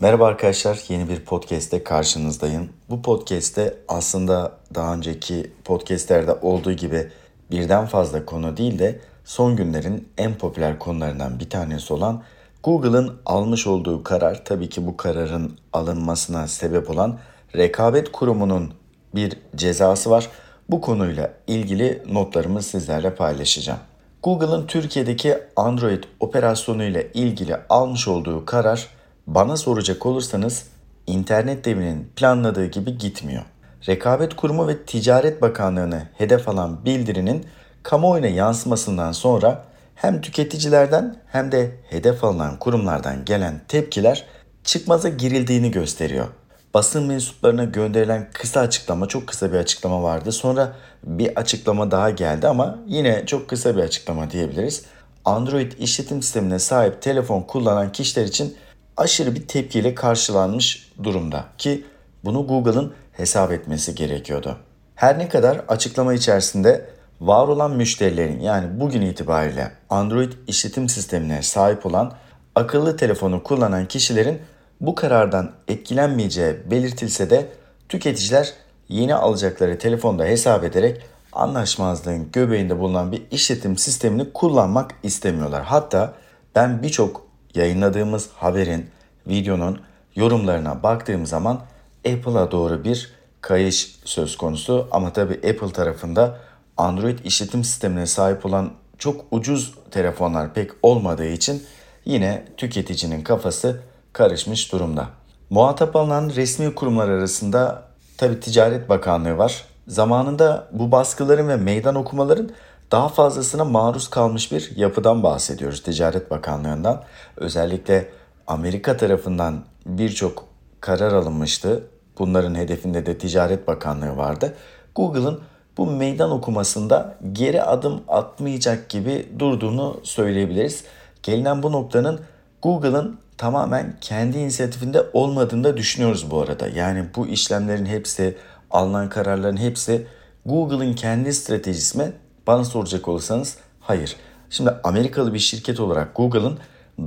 Merhaba arkadaşlar, yeni bir podcast'te karşınızdayım. Bu podcast'te aslında daha önceki podcast'lerde olduğu gibi birden fazla konu değil de son günlerin en popüler konularından bir tanesi olan Google'ın almış olduğu karar, tabii ki bu kararın alınmasına sebep olan rekabet kurumunun bir cezası var. Bu konuyla ilgili notlarımı sizlerle paylaşacağım. Google'ın Türkiye'deki Android operasyonu ile ilgili almış olduğu karar bana soracak olursanız internet devinin planladığı gibi gitmiyor. Rekabet Kurumu ve Ticaret Bakanlığı'nı hedef alan bildirinin kamuoyuna yansımasından sonra hem tüketicilerden hem de hedef alınan kurumlardan gelen tepkiler çıkmaza girildiğini gösteriyor. Basın mensuplarına gönderilen kısa açıklama, çok kısa bir açıklama vardı. Sonra bir açıklama daha geldi ama yine çok kısa bir açıklama diyebiliriz. Android işletim sistemine sahip telefon kullanan kişiler için aşırı bir tepkiyle karşılanmış durumda ki bunu Google'ın hesap etmesi gerekiyordu. Her ne kadar açıklama içerisinde var olan müşterilerin yani bugün itibariyle Android işletim sistemine sahip olan akıllı telefonu kullanan kişilerin bu karardan etkilenmeyeceği belirtilse de tüketiciler yeni alacakları telefonda hesap ederek anlaşmazlığın göbeğinde bulunan bir işletim sistemini kullanmak istemiyorlar. Hatta ben birçok yayınladığımız haberin, videonun yorumlarına baktığım zaman Apple'a doğru bir kayış söz konusu ama tabi Apple tarafında Android işletim sistemine sahip olan çok ucuz telefonlar pek olmadığı için yine tüketicinin kafası karışmış durumda. Muhatap alınan resmi kurumlar arasında tabi Ticaret Bakanlığı var. Zamanında bu baskıların ve meydan okumaların daha fazlasına maruz kalmış bir yapıdan bahsediyoruz Ticaret Bakanlığı'ndan. Özellikle Amerika tarafından birçok karar alınmıştı. Bunların hedefinde de Ticaret Bakanlığı vardı. Google'ın bu meydan okumasında geri adım atmayacak gibi durduğunu söyleyebiliriz. Gelinen bu noktanın Google'ın tamamen kendi inisiyatifinde olmadığını da düşünüyoruz bu arada. Yani bu işlemlerin hepsi, alınan kararların hepsi Google'ın kendi stratejisi mi? Bana soracak olursanız hayır. Şimdi Amerikalı bir şirket olarak Google'ın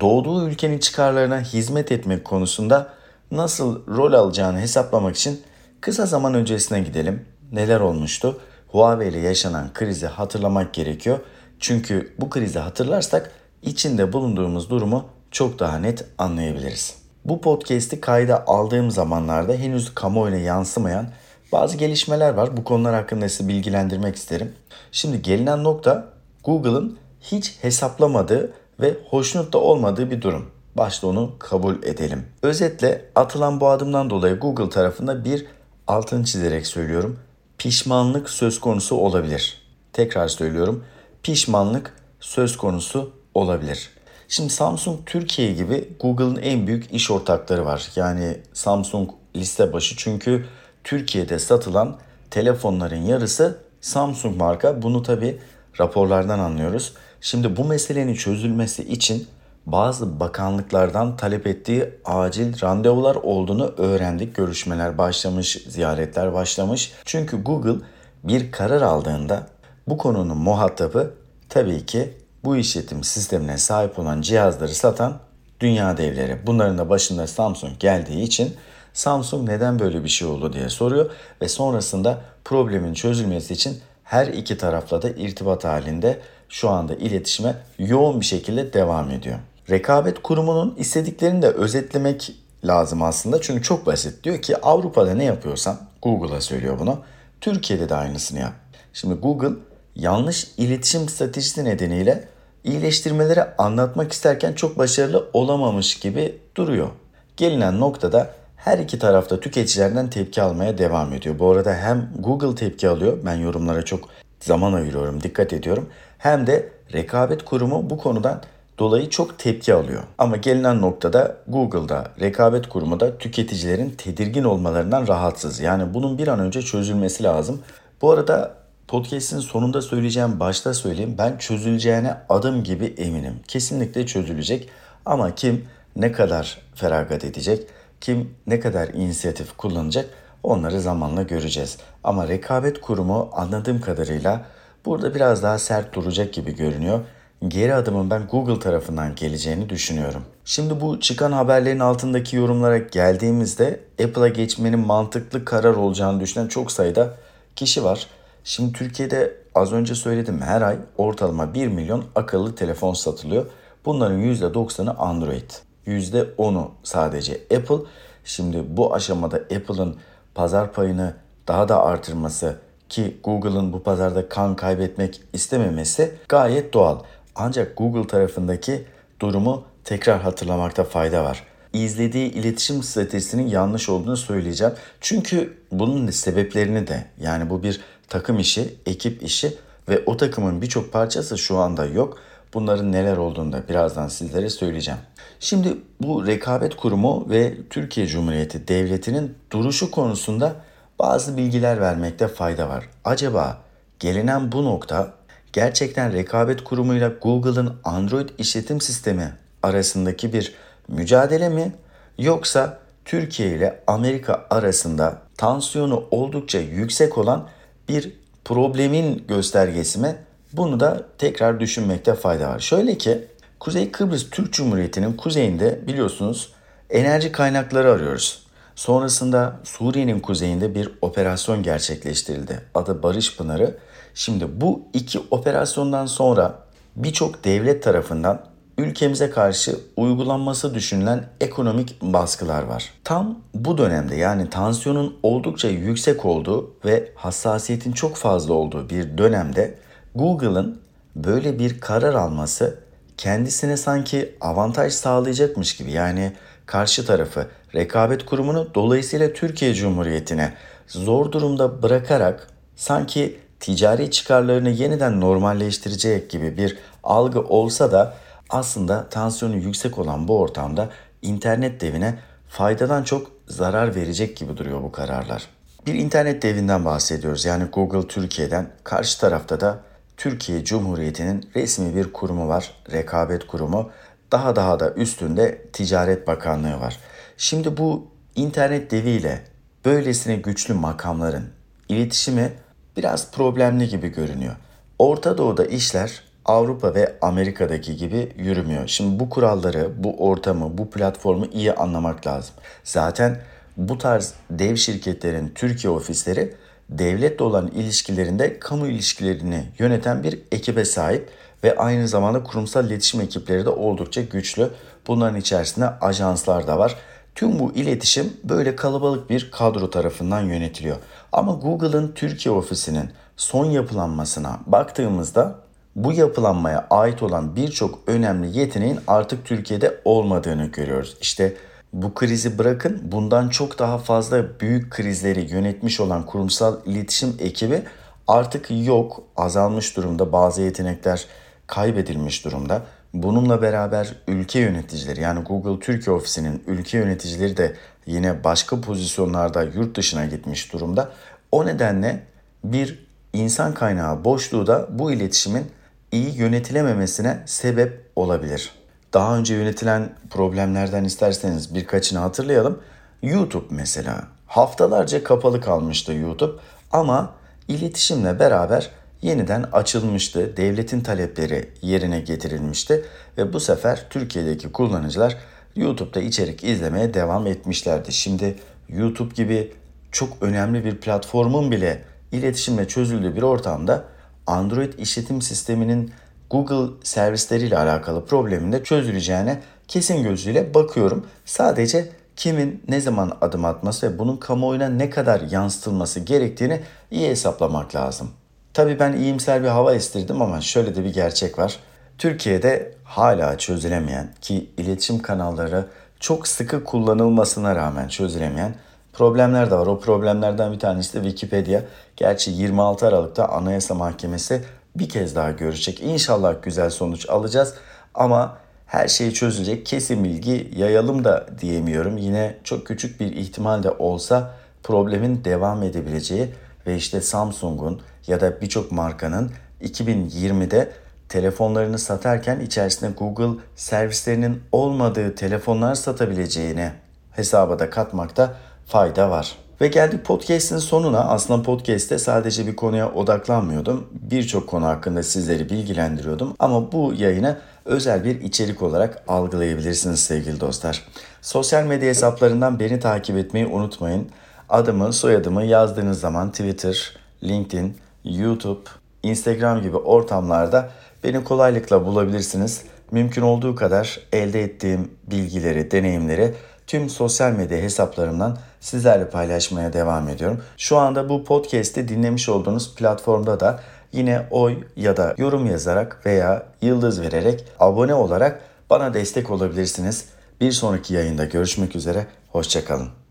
doğduğu ülkenin çıkarlarına hizmet etmek konusunda nasıl rol alacağını hesaplamak için kısa zaman öncesine gidelim. Neler olmuştu? Huawei ile yaşanan krizi hatırlamak gerekiyor. Çünkü bu krizi hatırlarsak içinde bulunduğumuz durumu çok daha net anlayabiliriz. Bu podcast'i kayda aldığım zamanlarda henüz kamuoyuna yansımayan bazı gelişmeler var. Bu konular hakkında sizi bilgilendirmek isterim. Şimdi gelinen nokta Google'ın hiç hesaplamadığı ve hoşnut da olmadığı bir durum. Başta onu kabul edelim. Özetle atılan bu adımdan dolayı Google tarafında bir altını çizerek söylüyorum. Pişmanlık söz konusu olabilir. Tekrar söylüyorum. Pişmanlık söz konusu olabilir. Şimdi Samsung Türkiye gibi Google'ın en büyük iş ortakları var. Yani Samsung liste başı çünkü Türkiye'de satılan telefonların yarısı Samsung marka. Bunu tabi raporlardan anlıyoruz. Şimdi bu meselenin çözülmesi için bazı bakanlıklardan talep ettiği acil randevular olduğunu öğrendik. Görüşmeler başlamış, ziyaretler başlamış. Çünkü Google bir karar aldığında bu konunun muhatabı tabii ki bu işletim sistemine sahip olan cihazları satan dünya devleri. Bunların da başında Samsung geldiği için Samsung neden böyle bir şey oldu diye soruyor ve sonrasında problemin çözülmesi için her iki tarafla da irtibat halinde şu anda iletişime yoğun bir şekilde devam ediyor. Rekabet kurumunun istediklerini de özetlemek lazım aslında. Çünkü çok basit. Diyor ki Avrupa'da ne yapıyorsan Google'a söylüyor bunu. Türkiye'de de aynısını yap. Şimdi Google yanlış iletişim stratejisi nedeniyle iyileştirmeleri anlatmak isterken çok başarılı olamamış gibi duruyor. Gelinen noktada her iki tarafta tüketicilerden tepki almaya devam ediyor. Bu arada hem Google tepki alıyor. Ben yorumlara çok zaman ayırıyorum, dikkat ediyorum. Hem de rekabet kurumu bu konudan dolayı çok tepki alıyor. Ama gelinen noktada Google'da, rekabet kurumu da tüketicilerin tedirgin olmalarından rahatsız. Yani bunun bir an önce çözülmesi lazım. Bu arada podcast'in sonunda söyleyeceğim, başta söyleyeyim. Ben çözüleceğine adım gibi eminim. Kesinlikle çözülecek. Ama kim ne kadar feragat edecek, kim ne kadar inisiyatif kullanacak onları zamanla göreceğiz. Ama rekabet kurumu anladığım kadarıyla burada biraz daha sert duracak gibi görünüyor. geri adımın ben Google tarafından geleceğini düşünüyorum. Şimdi bu çıkan haberlerin altındaki yorumlara geldiğimizde Apple'a geçmenin mantıklı karar olacağını düşünen çok sayıda kişi var. Şimdi Türkiye'de az önce söyledim her ay ortalama 1 milyon akıllı telefon satılıyor. Bunların %90'ı Android. %10'u sadece Apple. Şimdi bu aşamada Apple'ın pazar payını daha da artırması ki Google'ın bu pazarda kan kaybetmek istememesi gayet doğal. Ancak Google tarafındaki durumu tekrar hatırlamakta fayda var. İzlediği iletişim stratejisinin yanlış olduğunu söyleyeceğim. Çünkü bunun sebeplerini de yani bu bir takım işi, ekip işi ve o takımın birçok parçası şu anda yok. Bunların neler olduğunu da birazdan sizlere söyleyeceğim. Şimdi bu rekabet kurumu ve Türkiye Cumhuriyeti Devleti'nin duruşu konusunda bazı bilgiler vermekte fayda var. Acaba gelinen bu nokta gerçekten rekabet kurumuyla Google'ın Android işletim sistemi arasındaki bir mücadele mi yoksa Türkiye ile Amerika arasında tansiyonu oldukça yüksek olan bir problemin göstergesi mi? Bunu da tekrar düşünmekte fayda var. Şöyle ki Kuzey Kıbrıs Türk Cumhuriyeti'nin kuzeyinde biliyorsunuz enerji kaynakları arıyoruz. Sonrasında Suriye'nin kuzeyinde bir operasyon gerçekleştirildi. Adı Barış Pınarı. Şimdi bu iki operasyondan sonra birçok devlet tarafından ülkemize karşı uygulanması düşünülen ekonomik baskılar var. Tam bu dönemde yani tansiyonun oldukça yüksek olduğu ve hassasiyetin çok fazla olduğu bir dönemde Google'ın böyle bir karar alması kendisine sanki avantaj sağlayacakmış gibi yani karşı tarafı rekabet kurumunu dolayısıyla Türkiye Cumhuriyeti'ne zor durumda bırakarak sanki ticari çıkarlarını yeniden normalleştirecek gibi bir algı olsa da aslında tansiyonu yüksek olan bu ortamda internet devine faydadan çok zarar verecek gibi duruyor bu kararlar. Bir internet devinden bahsediyoruz yani Google Türkiye'den. Karşı tarafta da Türkiye Cumhuriyeti'nin resmi bir kurumu var, rekabet kurumu. Daha daha da üstünde Ticaret Bakanlığı var. Şimdi bu internet deviyle böylesine güçlü makamların iletişimi biraz problemli gibi görünüyor. Orta Doğu'da işler Avrupa ve Amerika'daki gibi yürümüyor. Şimdi bu kuralları, bu ortamı, bu platformu iyi anlamak lazım. Zaten bu tarz dev şirketlerin Türkiye ofisleri devletle olan ilişkilerinde kamu ilişkilerini yöneten bir ekibe sahip ve aynı zamanda kurumsal iletişim ekipleri de oldukça güçlü. Bunların içerisinde ajanslar da var. Tüm bu iletişim böyle kalabalık bir kadro tarafından yönetiliyor. Ama Google'ın Türkiye ofisinin son yapılanmasına baktığımızda bu yapılanmaya ait olan birçok önemli yeteneğin artık Türkiye'de olmadığını görüyoruz. İşte bu krizi bırakın bundan çok daha fazla büyük krizleri yönetmiş olan kurumsal iletişim ekibi artık yok, azalmış durumda. Bazı yetenekler kaybedilmiş durumda. Bununla beraber ülke yöneticileri yani Google Türkiye ofisinin ülke yöneticileri de yine başka pozisyonlarda yurt dışına gitmiş durumda. O nedenle bir insan kaynağı boşluğu da bu iletişimin iyi yönetilememesine sebep olabilir. Daha önce yönetilen problemlerden isterseniz birkaçını hatırlayalım. YouTube mesela haftalarca kapalı kalmıştı YouTube ama iletişimle beraber yeniden açılmıştı. Devletin talepleri yerine getirilmişti ve bu sefer Türkiye'deki kullanıcılar YouTube'da içerik izlemeye devam etmişlerdi. Şimdi YouTube gibi çok önemli bir platformun bile iletişimle çözüldüğü bir ortamda Android işletim sisteminin Google servisleriyle alakalı problemin de çözüleceğine kesin gözüyle bakıyorum. Sadece kimin ne zaman adım atması ve bunun kamuoyuna ne kadar yansıtılması gerektiğini iyi hesaplamak lazım. Tabii ben iyimser bir hava estirdim ama şöyle de bir gerçek var. Türkiye'de hala çözülemeyen ki iletişim kanalları çok sıkı kullanılmasına rağmen çözülemeyen problemler de var. O problemlerden bir tanesi de Wikipedia. Gerçi 26 Aralık'ta Anayasa Mahkemesi bir kez daha görecek. İnşallah güzel sonuç alacağız ama her şey çözülecek. Kesin bilgi yayalım da diyemiyorum. Yine çok küçük bir ihtimal de olsa problemin devam edebileceği ve işte Samsung'un ya da birçok markanın 2020'de telefonlarını satarken içerisinde Google servislerinin olmadığı telefonlar satabileceğini hesaba da katmakta fayda var. Ve geldik podcast'in sonuna. Aslında podcast'te sadece bir konuya odaklanmıyordum. Birçok konu hakkında sizleri bilgilendiriyordum. Ama bu yayını özel bir içerik olarak algılayabilirsiniz sevgili dostlar. Sosyal medya hesaplarından beni takip etmeyi unutmayın. Adımı, soyadımı yazdığınız zaman Twitter, LinkedIn, YouTube, Instagram gibi ortamlarda beni kolaylıkla bulabilirsiniz. Mümkün olduğu kadar elde ettiğim bilgileri, deneyimleri tüm sosyal medya hesaplarımdan sizlerle paylaşmaya devam ediyorum. Şu anda bu podcast'i dinlemiş olduğunuz platformda da yine oy ya da yorum yazarak veya yıldız vererek abone olarak bana destek olabilirsiniz. Bir sonraki yayında görüşmek üzere, hoşçakalın.